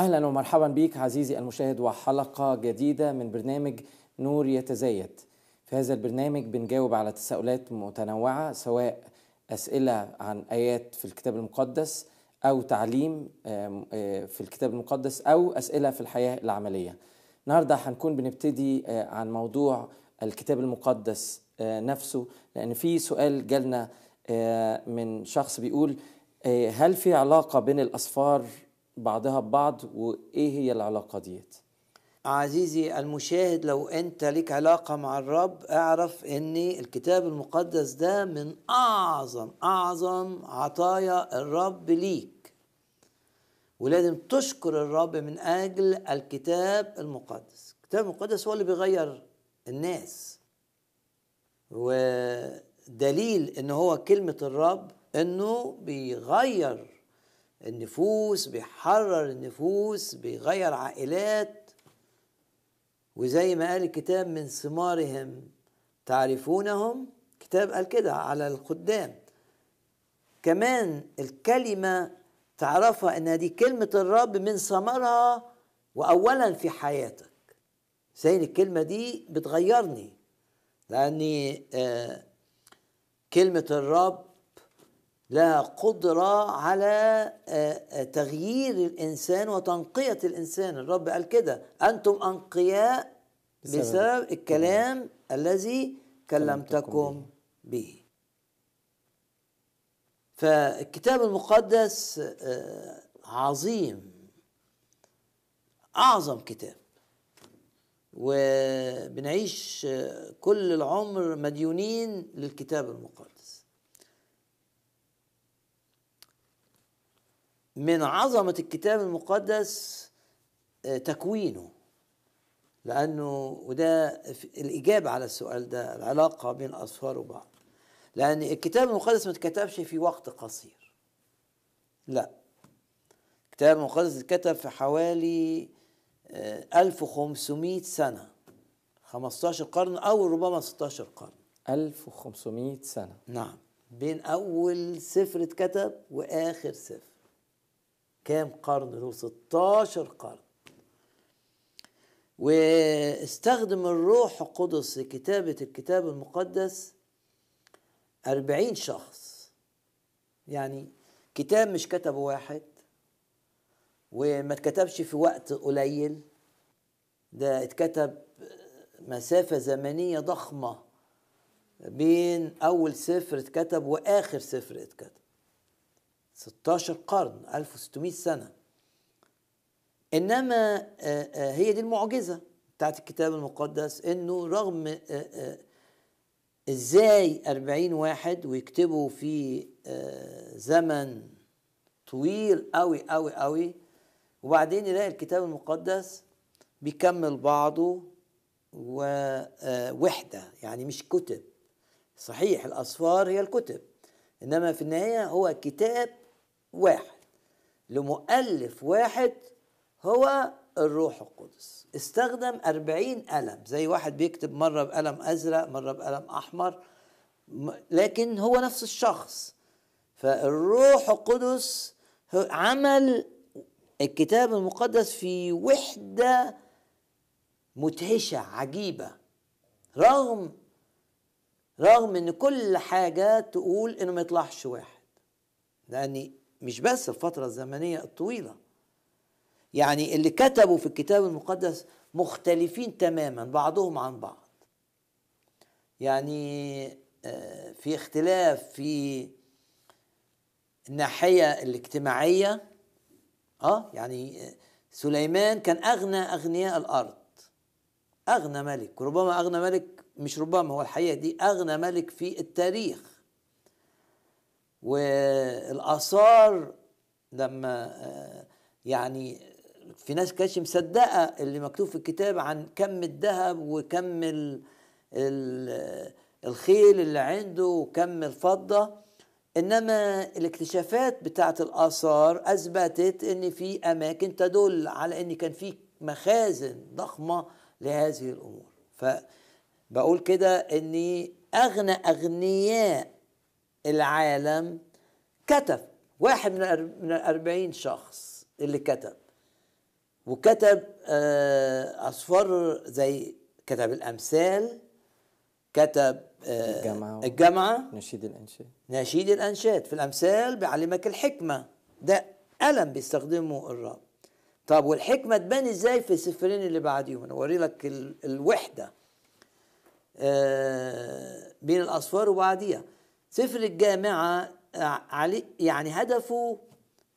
أهلا ومرحبا بك عزيزي المشاهد وحلقة جديدة من برنامج نور يتزايد. في هذا البرنامج بنجاوب على تساؤلات متنوعة سواء أسئلة عن آيات في الكتاب المقدس أو تعليم آه، في الكتاب المقدس أو أسئلة في الحياة العملية. النهارده هنكون بنبتدي آه، عن موضوع الكتاب المقدس آه، نفسه لأن في سؤال جالنا من شخص بيقول هل في علاقة بين الأسفار بعضها ببعض وإيه هي العلاقة ديت؟ عزيزي المشاهد لو أنت لك علاقة مع الرب اعرف إن الكتاب المقدس ده من أعظم أعظم عطايا الرب ليك. ولازم تشكر الرب من أجل الكتاب المقدس. الكتاب المقدس هو اللي بيغير الناس. ودليل إن هو كلمة الرب إنه بيغير النفوس بيحرر النفوس بيغير عائلات. وزي ما قال الكتاب من ثمارهم تعرفونهم؟ كتاب قال كده على الخدام كمان الكلمة تعرفها إنها دي كلمة الرب من ثمرها واولا في حياتك. زي الكلمة دي بتغيرني لأني آه كلمة الرب لها قدرة على آه، آه، تغيير الإنسان وتنقية الإنسان. الرب قال كده أنتم أنقياء بسبب بسبب الكلام الذي كلمتكم به. فالكتاب المقدس آه، عظيم أعظم كتاب. وبنعيش كل العمر مديونين للكتاب المقدس. من عظمة الكتاب المقدس آه، تكوينه. لأنه وده الإجابة على السؤال ده العلاقة بين الأسفار وبعض. لأن الكتاب المقدس ما اتكتبش في وقت قصير. لا. الكتاب المقدس اتكتب في حوالي آه، 1500 سنة. 15 قرن أو ربما 16 قرن. 1500 سنة. نعم. بين أول سفر اتكتب وآخر سفر. كام قرن؟ له 16 قرن. واستخدم الروح القدس لكتابة الكتاب المقدس أربعين شخص. يعني كتاب مش كتبه واحد وما اتكتبش في وقت قليل. ده اتكتب مسافة زمنية ضخمة بين أول سفر اتكتب وآخر سفر اتكتب. 16 قرن 1600 سنة. إنما آه، آه، هي دي المعجزة بتاعت الكتاب المقدس إنه رغم آه، إزاي 40 واحد ويكتبوا في زمن طويل قوي قوي قوي وبعدين يلاقي الكتاب المقدس بيكمل بعضه ووحدة يعني مش كتب. صحيح الأسفار هي الكتب إنما في النهاية هو كتاب واحد. لمؤلف واحد هو الروح القدس. استخدم أربعين قلم. زي واحد بيكتب مرة بقلم أزرق مرة بقلم أحمر لكن هو نفس الشخص. فالروح القدس عمل الكتاب المقدس في وحدة مدهشة عجيبة. رغم رغم إن كل حاجة تقول إنه ما يطلعش واحد. لأن مش بس الفترة الزمنية الطويلة. يعني اللي كتبوا في الكتاب المقدس مختلفين تماما بعضهم عن بعض. يعني آه، في اختلاف في الناحية الاجتماعية آه يعني آه، سليمان كان أغنى أغنياء الأرض. أغنى ملك. وربما أغنى ملك مش ربما هو الحقيقة دي أغنى ملك في التاريخ. والآثار لما يعني في ناس كانتش مصدقة اللي مكتوب في الكتاب عن كم الذهب وكم ال- ال- الخيل اللي عنده وكم الفضة إنما الاكتشافات بتاعت الآثار أثبتت إن في أماكن تدل على إن كان في مخازن ضخمة لهذه الأمور. فبقول كده ان أغنى أغنياء العالم كتب. واحد من من الأربعين شخص اللي كتب. وكتب آه، أسفار زي كتب الأمثال كتب الجامعة. الجامعة نشيد الانشاء نشيد الأنشاد. في الأمثال بيعلمك الحكمة. ده قلم بيستخدمه الرب. طب والحكمة تبان إزاي في السفرين اللي بعديهم؟ أنا اوري لك ال- الوحدة آه، بين الأصفار وبعديها. سفر الجامعة آه، علي يعني هدفه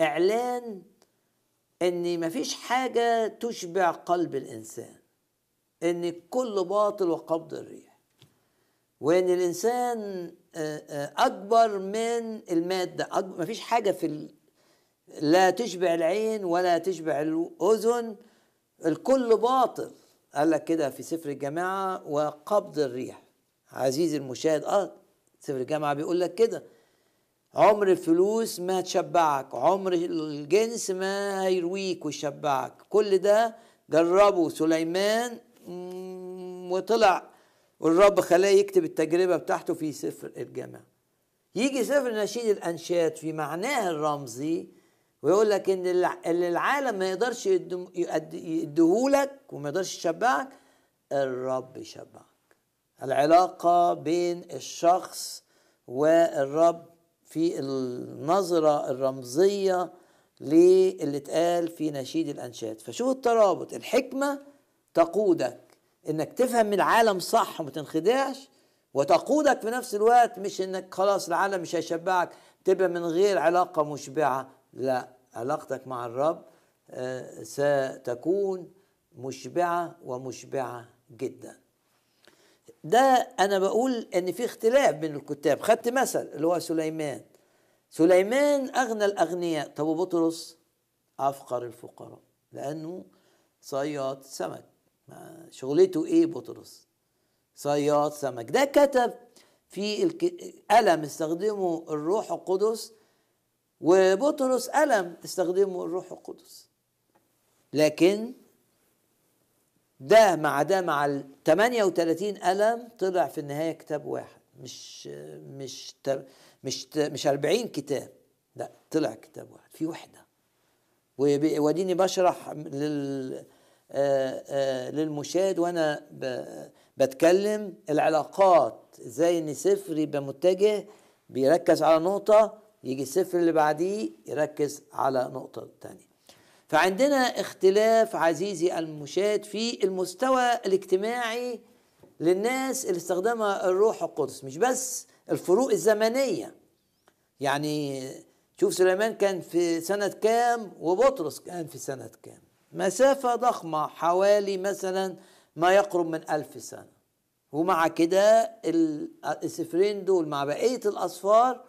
إعلان إن مفيش حاجة تشبع قلب الإنسان إن كل باطل وقبض الريح وإن الإنسان آه، آه، أكبر من المادة أكبر مفيش حاجة في ال... لا تشبع العين ولا تشبع الأذن الكل باطل. قال لك كده في سفر الجماعه وقبض الريح. عزيزي المشاهد آه سفر الجامعة بيقول لك كده عمر الفلوس ما تشبعك عمر الجنس ما هيرويك ويشبعك. كل ده جربه سليمان وطلع والرب خلاه يكتب التجربة بتاعته في سفر الجامع يجي سفر نشيد الأنشاد في معناه الرمزي ويقول لك إن الع- اللي العالم ما يقدرش يديهولك وما يقدرش يشبعك الرب يشبعك العلاقة بين الشخص والرب في النظرة الرمزية للي اتقال في نشيد الأنشاد. فشوف الترابط. الحكمة تقودك إنك تفهم العالم صح وما تنخدعش وتقودك في نفس الوقت مش إنك خلاص العالم مش هيشبعك تبقى من غير علاقة مشبعة. لا علاقتك مع الرب آه، ستكون مشبعة ومشبعة جدا. ده أنا بقول إن في اختلاف بين الكتاب. خدت مثل اللي هو سليمان. سليمان أغنى الأغنياء. طب وبطرس؟ أفقر الفقراء. لأنه صياد سمك. شغلته إيه بطرس؟ صياد سمك. ده كتب في الك... قلم استخدمه الروح القدس وبطرس قلم استخدمه الروح القدس. لكن ده مع ده مع ال 38 قلم طلع في النهاية كتاب واحد. مش مش مش مش 40 كتاب. لا طلع كتاب واحد. في وحدة. واديني بشرح لل آه، آه، للمشاهد وأنا بتكلم. العلاقات إزاي إن سفر يبقى متجه بيركز على نقطة يجي السفر اللي بعديه يركز على نقطة تانية. فعندنا اختلاف عزيزي المشاهد في المستوى الاجتماعي للناس اللي استخدمها الروح القدس مش بس الفروق الزمنية. يعني شوف سليمان كان في سنة كام وبطرس كان في سنة كام. مسافة ضخمة حوالي مثلا ما يقرب من ألف سنة. ومع كده ال- السفرين دول مع بقية الأصفار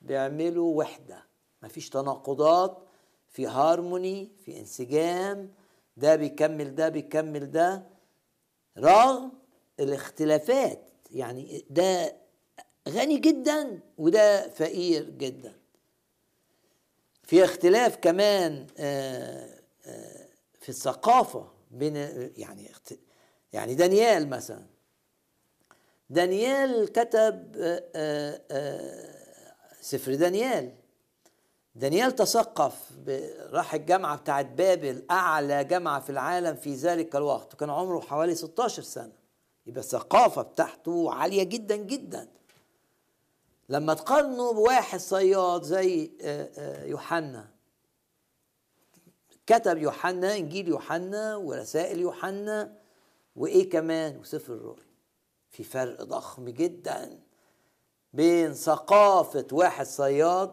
بيعملوا وحدة. مفيش تناقضات في هارموني في انسجام ده بيكمل ده بيكمل ده رغم الاختلافات. يعني ده غني جدا وده فقير جدا. في اختلاف كمان آه، آه، في الثقافة بين يعني يعني دانيال مثلا. دانيال كتب آه، سفر دانيال. دانيال تثقف راح الجامعة بتاعت بابل أعلى جامعة في العالم في ذلك الوقت وكان عمره حوالي 16 سنة. يبقى الثقافة بتاعته عالية جدا جدا. لما تقارنه بواحد صياد زي آه، آه، يوحنا كتب يوحنا إنجيل يوحنا ورسائل يوحنا وإيه كمان؟ وسفر الرؤيا في فرق ضخم جدا بين ثقافة واحد صياد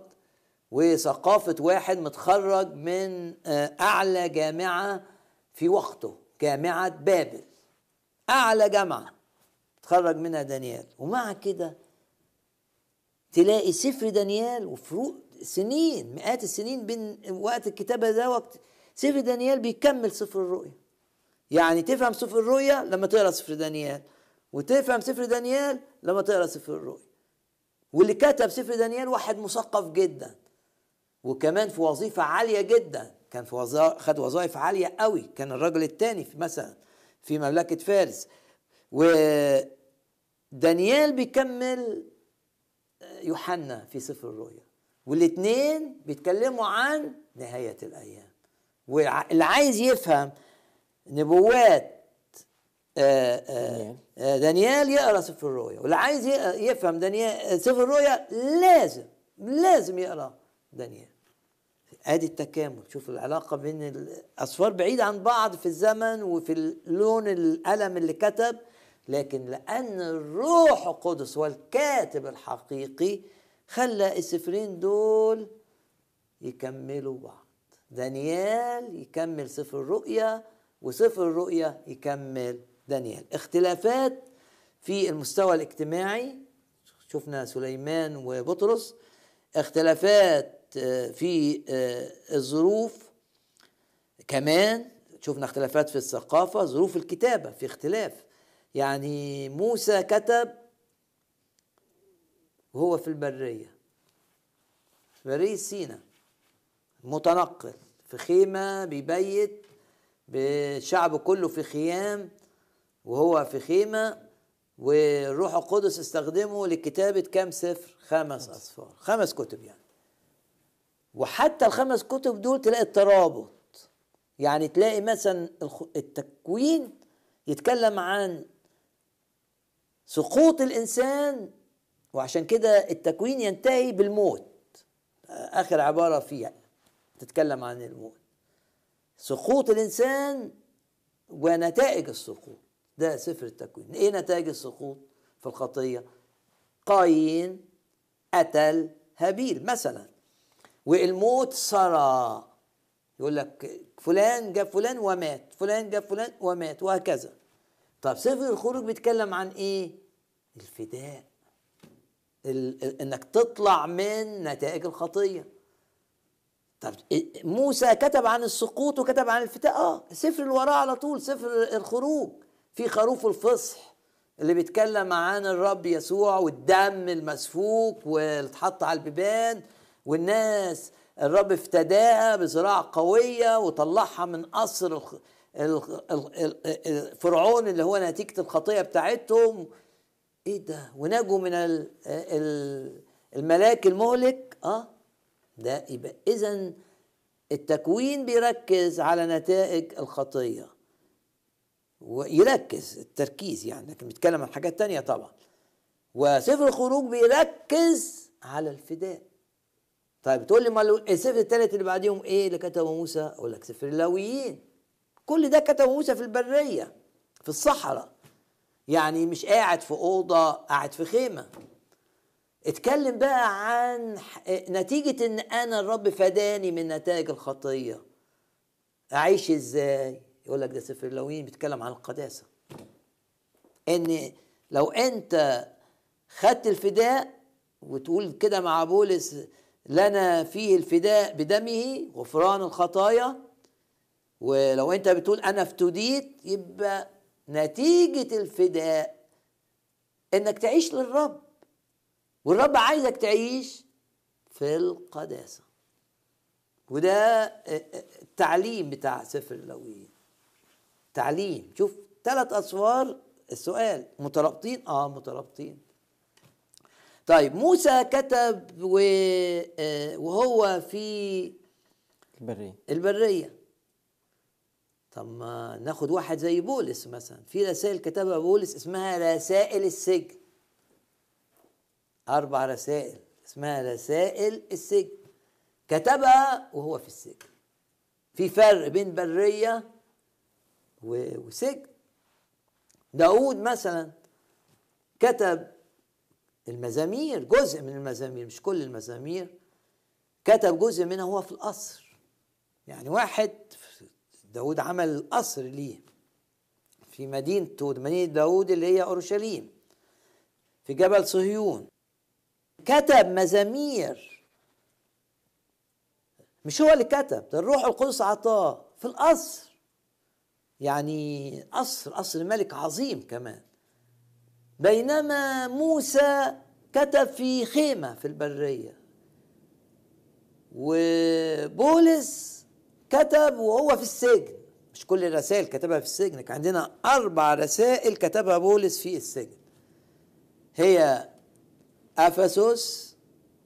وثقافة واحد متخرج من آه، أعلى جامعة في وقته جامعة بابل. أعلى جامعة. تخرج منها دانيال. ومع كده تلاقي سفر دانيال وفروق سنين مئات السنين بين وقت الكتابة ده وقت سفر دانيال بيكمل سفر الرؤيا. يعني تفهم سفر الرؤيا لما تقرأ سفر دانيال وتفهم سفر دانيال لما تقرأ سفر الرؤيا. واللي كتب سفر دانيال واحد مثقف جدا. وكمان في وظيفة عالية جدا. كان في وظائف خد وظائف عالية قوي. كان الرجل الثاني في مثلا في مملكة فارس. ودانيال بيكمل يوحنا في سفر الرؤيا. والاثنين بيتكلموا عن نهاية الأيام. واللي عايز يفهم نبوات آه، آه، دانيال. آه، يقرأ سفر الرؤيا. واللي عايز يفهم دانيال سفر الرؤيا لازم لازم يقرأ دانيال. آدي التكامل. شوف العلاقة بين الاصفار بعيد عن بعض في الزمن وفي اللون القلم اللي كتب لكن لأن الروح القدس هو الكاتب الحقيقي خلى السفرين دول يكملوا بعض. دانيال يكمل سفر الرؤيا وسفر الرؤيا يكمل دانيال. اختلافات في المستوى الاجتماعي شفنا سليمان وبطرس اختلافات في آه، الظروف كمان شفنا اختلافات في الثقافة ظروف الكتابة في اختلاف. يعني موسى كتب وهو في البرية برية سينا متنقل في خيمة بيبيت بالشعب كله في خيام وهو في خيمة والروح القدس استخدمه لكتابة كام سفر؟ خمس أسفار خمس كتب يعني. وحتى الخمس كتب دول تلاقي الترابط. يعني تلاقي مثلا التكوين يتكلم عن سقوط الإنسان وعشان كده التكوين ينتهي بالموت. آخر عبارة فيها تتكلم عن الموت. سقوط الإنسان ونتائج السقوط. ده سفر التكوين. إيه نتائج السقوط في الخطية؟ قايين قتل هابيل مثلا والموت سرى يقول لك فلان جاب فلان ومات فلان جاب فلان ومات وهكذا. طب سفر الخروج بيتكلم عن إيه؟ الفداء. ال- ال- إنك تطلع من نتائج الخطية. طب موسى كتب عن السقوط وكتب عن الفتاء آه السفر اللي وراه على طول سفر الخروج. في خروف الفصح اللي بيتكلم عن الرب يسوع والدم المسفوك واللي اتحط على البيبان. والناس الرب افتداها بزراعة قوية وطلعها من قصر فرعون اللي هو نتيجة الخطية بتاعتهم. إيه ده؟ ونجوا من ال- ال- الملاك المهلك آه؟ ده يبقى إذا التكوين بيركز على نتائج الخطية. ويركز التركيز يعني لكن بيتكلم عن حاجات تانية طبعا. وسفر الخروج بيركز على الفداء. طيب تقول لي ما السفر الثالث اللي بعديهم إيه اللي كتبه موسى؟ أقول لك سفر اللاويين. كل ده كتبه موسى في البرية في الصحراء. يعني مش قاعد في أوضة قاعد في خيمة. اتكلم بقى عن نتيجة إن أنا الرب فداني من نتائج الخطية. أعيش إزاي؟ يقول لك ده سفر اللاويين بيتكلم عن القداسة. إن لو أنت خدت الفداء وتقول كده مع بولس لنا فيه الفداء بدمه غفران الخطايا. ولو انت بتقول أنا افتديت يبقى نتيجة الفداء انك تعيش للرب. والرب عايزك تعيش في القداسة. وده التعليم بتاع سفر اللاويين تعليم. شوف ثلاث أسفار السؤال مترابطين؟ آه مترابطين. طيب موسى كتب و- آه، وهو في البرية. البرية. طب ما ناخد واحد زي بولس مثلا. في رسائل كتبها بولس اسمها رسائل السجن. أربع رسائل اسمها رسائل السجن. كتبها وهو في السجن. في فرق بين برية وسجن. داود مثلا كتب المزامير جزء من المزامير مش كل المزامير. كتب جزء منها وهو في القصر. يعني واحد داود عمل قصر ليه. في مدينته مدينة داود اللي هي أورشليم. في جبل صهيون. كتب مزامير. مش هو اللي كتب ده الروح القدس عطاه في القصر. يعني قصر قصر ملك عظيم كمان. بينما موسى كتب في خيمة في البرية. وبولس كتب وهو في السجن. مش كل الرسائل كتبها في السجن كان عندنا أربع رسائل كتبها بولس في السجن. هي أفسس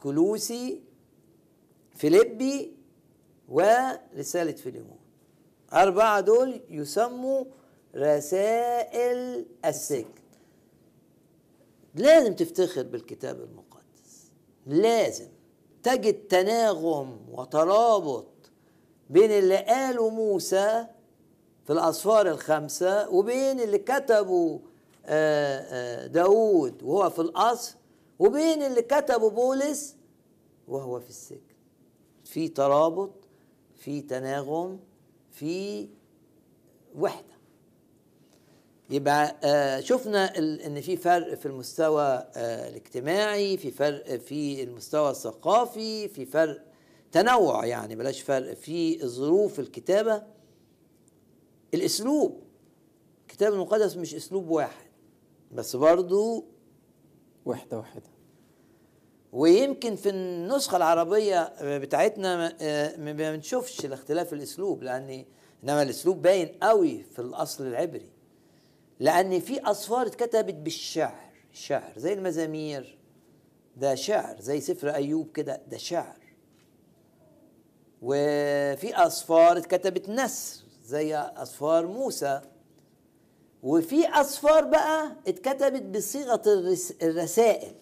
كلوسي فيليبي ورسالة فيليمون. أربعة دول يسموا رسائل السجن. لازم تفتخر بالكتاب المقدس. لازم تجد تناغم وترابط بين اللي قاله موسى في الأسفار الخمسة وبين اللي كتبه آه، آه، داود وهو في القصر وبين اللي كتبه بولس وهو في السجن. في ترابط في تناغم في وحدة. يبقى آه، شفنا إن في فرق في المستوى آه، الاجتماعي في فرق في المستوى الثقافي في فرق تنوع يعني بلاش فرق في ظروف الكتابة. الأسلوب الكتاب المقدس مش أسلوب واحد بس برضو وحده وحده ويمكن في النسخة العربية بتاعتنا ما- آه، ما بنشوفش الاختلاف الأسلوب لأن إنما الأسلوب باين قوي في الأصل العبري. لأن في اسفار اتكتبت بالشعر. شعر زي المزامير. ده شعر زي سفر أيوب كده ده شعر. وفي اسفار اتكتبت نثر زي اسفار موسى. وفي اسفار بقى اتكتبت الرس- الرسائل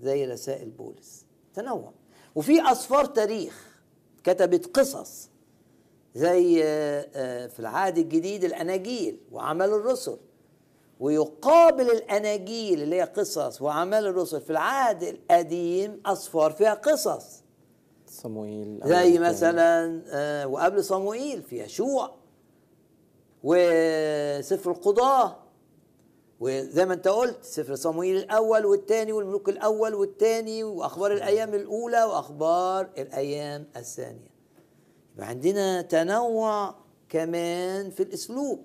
زي رسائل بولس. تنوع. وفي اسفار تاريخ كتبت قصص زي آه، آه، في العهد الجديد الأناجيل وعمل الرسل. ويقابل الأناجيل اللي هي قصص وأعمال الرسل في العهد القديم اسفار فيها قصص. صموئيل زي مثلا آه، وقبل صموئيل في يشوع وسفر القضاة وزي ما أنت قلت سفر صموئيل الأول والثاني والملوك الأول والثاني وأخبار الأيام الأولى وأخبار الأيام الثانية. يبقى عندنا تنوع كمان في الأسلوب.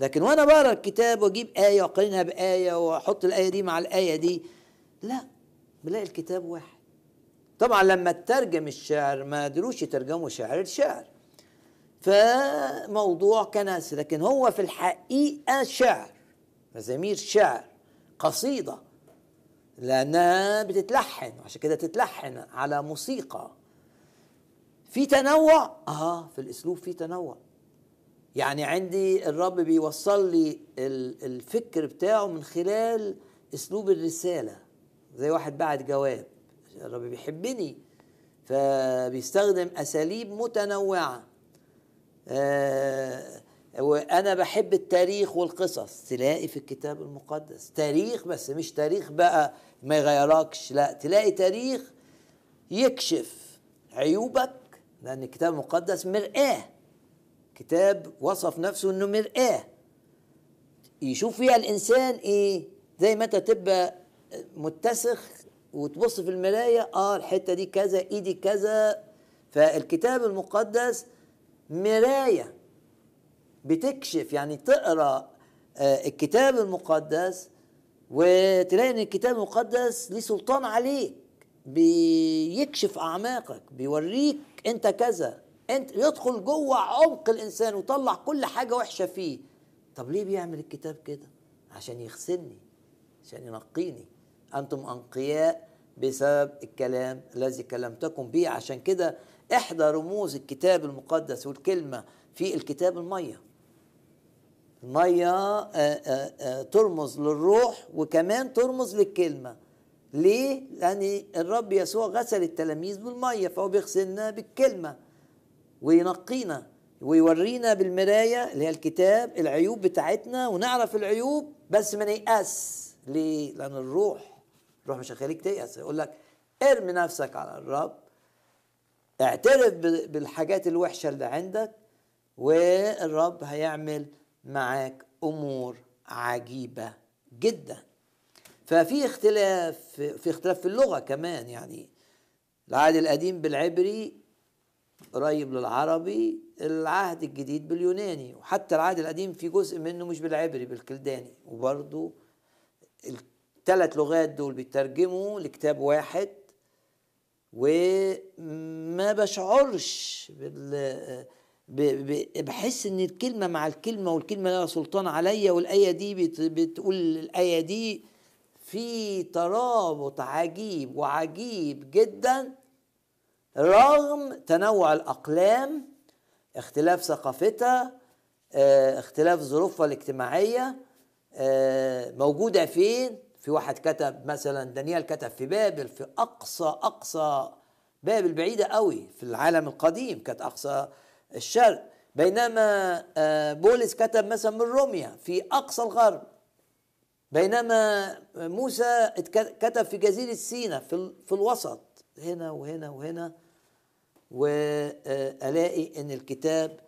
لكن وأنا بقرأ الكتاب وأجيب آية وأقارنها بآية وأحط الآية دي مع الآية دي لا بلاقي الكتاب واحد. طبعا لما تترجم الشعر ما قدروش يترجموا شعر الشعر. فموضوع كنس لكن هو في الحقيقة شعر مزامير شعر قصيدة لأنها بتتلحن عشان كده تتلحن على موسيقى. في تنوع؟ آه في الأسلوب في تنوع. يعني عندي الرب بيوصل لي ال- الفكر بتاعه من خلال أسلوب الرسالة زي واحد بعت جواب الرب بيحبني فبيستخدم أساليب متنوعة. آه وأنا بحب التاريخ والقصص تلاقي في الكتاب المقدس. تاريخ بس مش تاريخ بقى ما يغيركش لا تلاقي تاريخ يكشف عيوبك لأن الكتاب المقدس مرآة. كتاب وصف نفسه إنه مرآة. يشوف فيها الإنسان إيه؟ زي ما أنت تبقى متسخ وتبص في المراية آه الحتة دي كذا إيدي كذا. فالكتاب المقدس مراية. بتكشف يعني تقرأ آه، الكتاب المقدس وتلاقي إن الكتاب المقدس ليه سلطان عليك بيكشف أعماقك بيوريك أنت كذا. انت يدخل جوه عمق الإنسان ويطلع كل حاجة وحشة فيه. طب ليه بيعمل الكتاب كده؟ عشان يغسلني عشان ينقيني. أنتم أنقياء بسبب الكلام الذي كلمتكم به. عشان كده إحدى رموز الكتاب المقدس والكلمة في الكتاب المية. المية آه، آه، آه، ترمز للروح وكمان ترمز للكلمة. ليه؟ لأن الرب يسوع غسل التلاميذ بالمية فهو بيغسلنا بالكلمة. وينقينا ويورينا بالمرايه اللي هي الكتاب العيوب بتاعتنا ونعرف العيوب بس ما نيأس ليه؟ لأن الروح الروح مش هيخليك تيأس يقول لك ارمي نفسك على الرب اعترف بالحاجات الوحشة اللي عندك والرب هيعمل معاك أمور عجيبة جدا ففي اختلاف في اختلاف في اللغة كمان يعني العهد القديم بالعبري قريب للعربي العهد الجديد باليوناني. وحتى العهد القديم في جزء منه مش بالعبري بالكلداني. وبرضو الثلاث لغات دول بيترجموا لكتاب واحد وما بشعرش بال بحس إن الكلمة مع الكلمة والكلمة لها سلطان عليا والآية دي بت- بتقول الآية دي في ترابط عجيب وعجيب جدا رغم تنوع الأقلام اختلاف ثقافتها آه، اختلاف ظروفها الاجتماعية آه، موجودة فين؟ في واحد كتب مثلا دانيال كتب في بابل في أقصى أقصى بابل بعيدة قوي في العالم القديم كانت أقصى الشرق. بينما آه، بولس كتب مثلا من روميا في أقصى الغرب. بينما موسى كتب في جزيرة سيناء في في الوسط. هنا وهنا وهنا. وألاقي إن الكتاب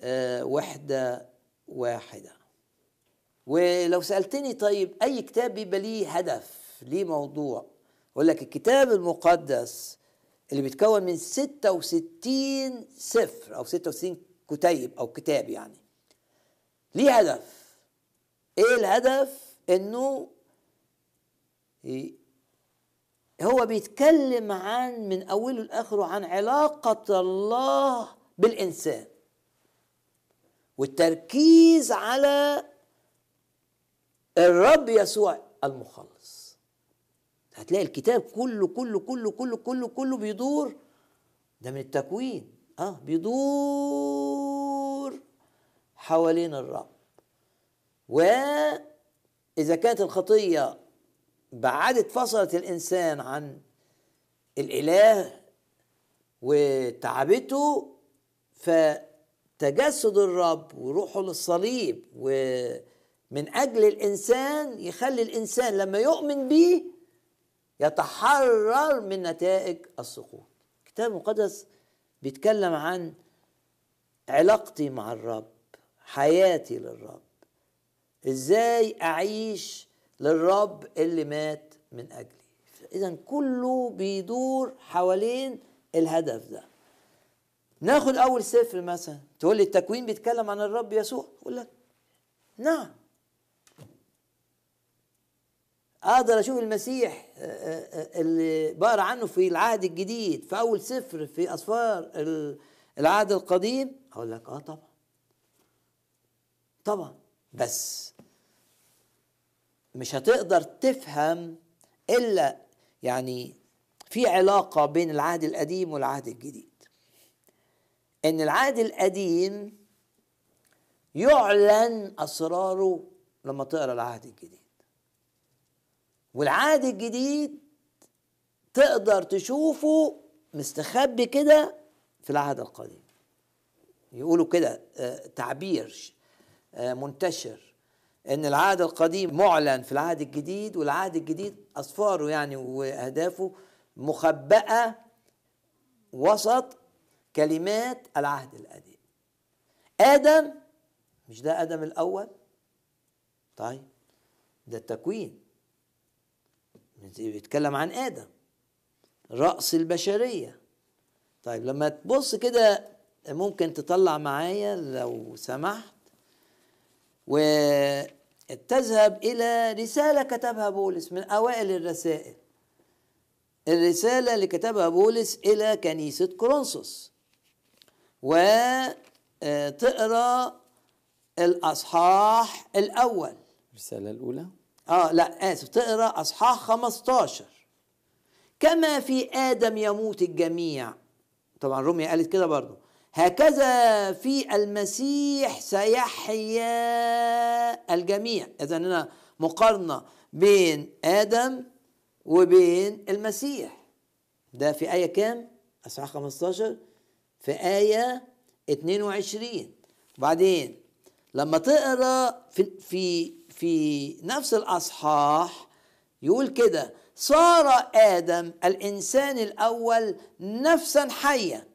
آه، وحدة واحدة. ولو سألتني طيب أي كتاب بيبقى ليه هدف ليه موضوع؟ أقول لك الكتاب المقدس اللي بيتكون من 66 سفر أو 66 كتيب أو كتاب يعني. ليه هدف؟ إيه الهدف؟ إنه هو بيتكلم عن من أوله لآخره عن علاقة الله بالإنسان والتركيز على الرب يسوع المخلص. هتلاقي الكتاب كله كله كله كله كله كله بيدور ده من التكوين آه بيدور حوالين الرب. وإذا كانت الخطية بعدت فصلت الإنسان عن الإله وتعبته فتجسد الرب وروحه للصليب ومن أجل الإنسان يخلي الإنسان لما يؤمن به يتحرر من نتائج السقوط. الكتاب المقدس بيتكلم عن علاقتي مع الرب حياتي للرب إزاي أعيش للرب اللي مات من أجلي. اذا كله بيدور حوالين الهدف ده. ناخد أول سفر مثلا. تقول لي التكوين بيتكلم عن الرب يسوع؟ أقول لك نعم. أقدر أشوف المسيح آه، آه، آه، اللي بقرأ عنه في العهد الجديد في أول سفر في أسفار ال- العهد القديم؟ أقول لك آه طبعا. طبعا. بس مش هتقدر تفهم إلا يعني في علاقة بين العهد القديم والعهد الجديد. إن العهد القديم يعلن أسراره لما تقرأ العهد الجديد. والعهد الجديد تقدر تشوفه مستخبي كده في العهد القديم. يقولوا كده آه، تعبير آه، منتشر. إن العهد القديم معلن في العهد الجديد والعهد الجديد اسفاره يعني وأهدافه مخبأة وسط كلمات العهد القديم. آدم مش ده آدم الأول؟ طيب ده التكوين. بيتكلم عن آدم رأس البشرية. طيب لما تبص كده ممكن تطلع معايا لو سمحت. وتذهب إلى رسالة كتبها بولس من أوائل الرسائل. الرسالة اللي كتبها بولس إلى كنيسة كورنثوس. وتقرأ الأصحاح الأول. الرسالة الأولى؟ آه لا آسف تقرأ أصحاح 15 كما في آدم يموت الجميع. طبعا روميا قالت كده برضو. هكذا في المسيح سيحيا الجميع. اذا هنا مقارنة بين آدم وبين المسيح. ده في آية كام؟ أصحاح 15 في آية 22 وبعدين لما تقرأ في في في نفس الأصحاح يقول كده صار آدم الإنسان الأول نفسا حيا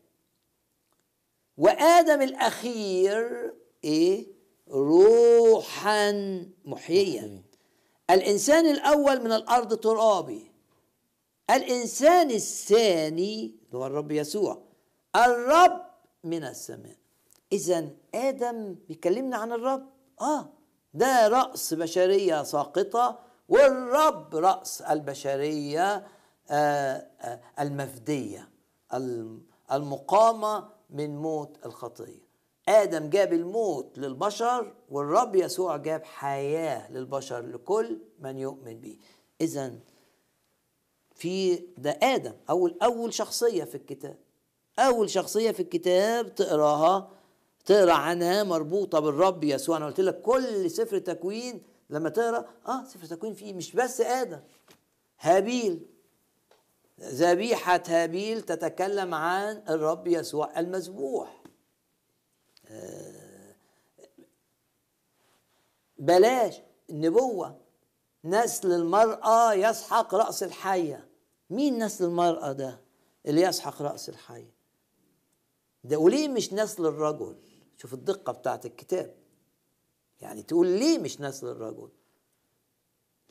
وآدم الأخير إيه؟ روحا محييا. الإنسان الأول من الأرض ترابي. الإنسان الثاني هو الرب يسوع. الرب من السماء. اذا آدم بيكلمنا عن الرب. آه ده رأس بشرية ساقطة والرب رأس البشرية آه آه المفدية الم- المقامة من موت الخطية. آدم جاب الموت للبشر والرب يسوع جاب حياة للبشر لكل من يؤمن به اذا في ده آدم أول أول شخصية في الكتاب. أول شخصية في الكتاب تقراها تقرأ عنها مربوطة بالرب يسوع. أنا قلت لك كل سفر تكوين لما تقرأ آه سفر تكوين فيه مش بس آدم. هابيل ذبيحة هابيل تتكلم عن الرب يسوع المذبوح. آه، بلاش النبوة. نسل المرأة يسحق رأس الحية. مين نسل المرأة ده اللي يسحق رأس الحية؟ ده وليه مش نسل الرجل؟ شوف الدقة بتاعت الكتاب. يعني تقول ليه مش نسل الرجل؟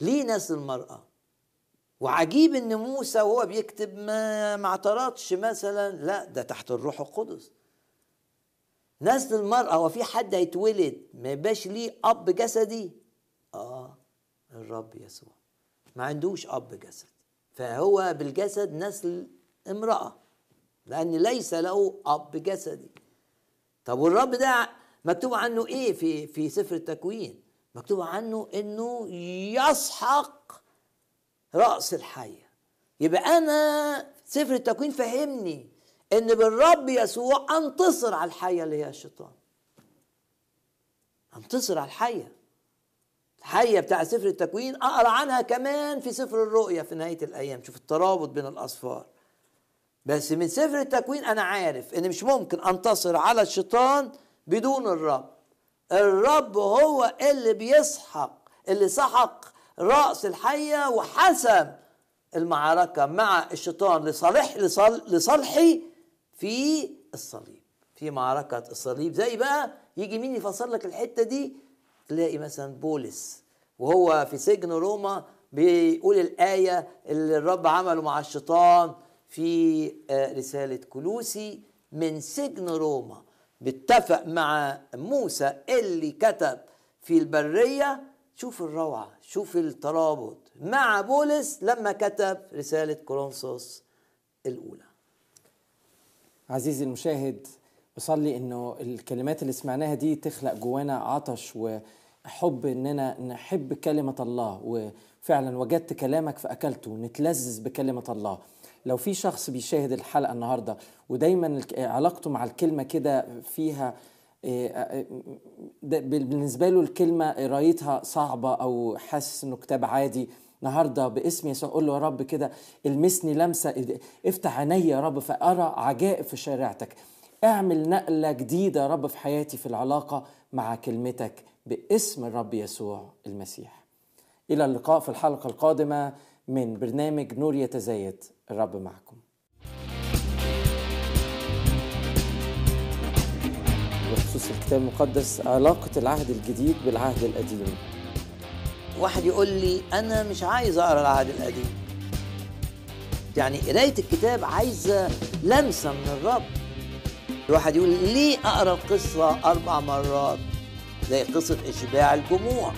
ليه نسل المرأة؟ وعجيب إن موسى وهو بيكتب ما ما اعترضش مثلا. لا ده تحت الروح القدس. نسل المرأة هو في حد هيتولد ما يبقاش ليه أب جسدي. آه الرب يسوع. ما عندوش أب جسد. فهو بالجسد نسل امرأة لأن ليس له أب جسدي. طب والرب ده مكتوب عنه إيه في في سفر التكوين؟ مكتوب عنه إنه يسحق رأس الحية. يبقى أنا سفر التكوين فهمني إن بالرب يسوع أنتصر على الحية اللي هي الشيطان. أنتصر على الحية. الحية بتاع سفر التكوين أقرأ عنها كمان في سفر الرؤيا في نهاية الأيام. شوف الترابط بين الأصفار بس من سفر التكوين أنا عارف إن مش ممكن أنتصر على الشيطان بدون الرب. الرب هو اللي بيسحق اللي سحق رأس الحية وحسم المعركة مع الشيطان لصالح لصالحي في الصليب. في معركة الصليب. زي بقى يجي مين يفسر لك الحتة دي؟ تلاقي مثلا بولس وهو في سجن روما بيقول الآية اللي الرب عمله مع الشيطان في آه، رسالة كلوسي من سجن روما. بيتفق مع موسى اللي كتب في البرية شوف الروعة شوف الترابط. مع بولس لما كتب رسالة كورنثوس الأولى. عزيزي المشاهد بصلي إنه الكلمات اللي سمعناها دي تخلق جوانا عطش وحب إننا نحب كلمة الله. وفعلا وجدت كلامك فأكلته نتلذذ بكلمة الله. لو في شخص بيشاهد الحلقة النهارده ودايما علاقته مع الكلمة كده فيها بالنسبة له الكلمة قرايتها صعبة أو حاسس إنه كتاب عادي. النهارده باسم يسوع قول له يا رب كده المسني لمسة افتح عيني يا رب فأرى عجائب في شريعتك. اعمل نقلة جديدة يا رب في حياتي في العلاقة مع كلمتك باسم الرب يسوع المسيح. إلى اللقاء في الحلقة القادمة من برنامج نور يتزايد الرب معكم. الكتاب المقدس علاقة العهد الجديد بالعهد القديم. واحد يقول لي أنا مش عايز أقرأ العهد القديم. يعني قراية الكتاب عايزة لمسة من الرب. الواحد يقول ليه أقرأ القصة أربع مرات؟ زي قصة إشباع الجموع.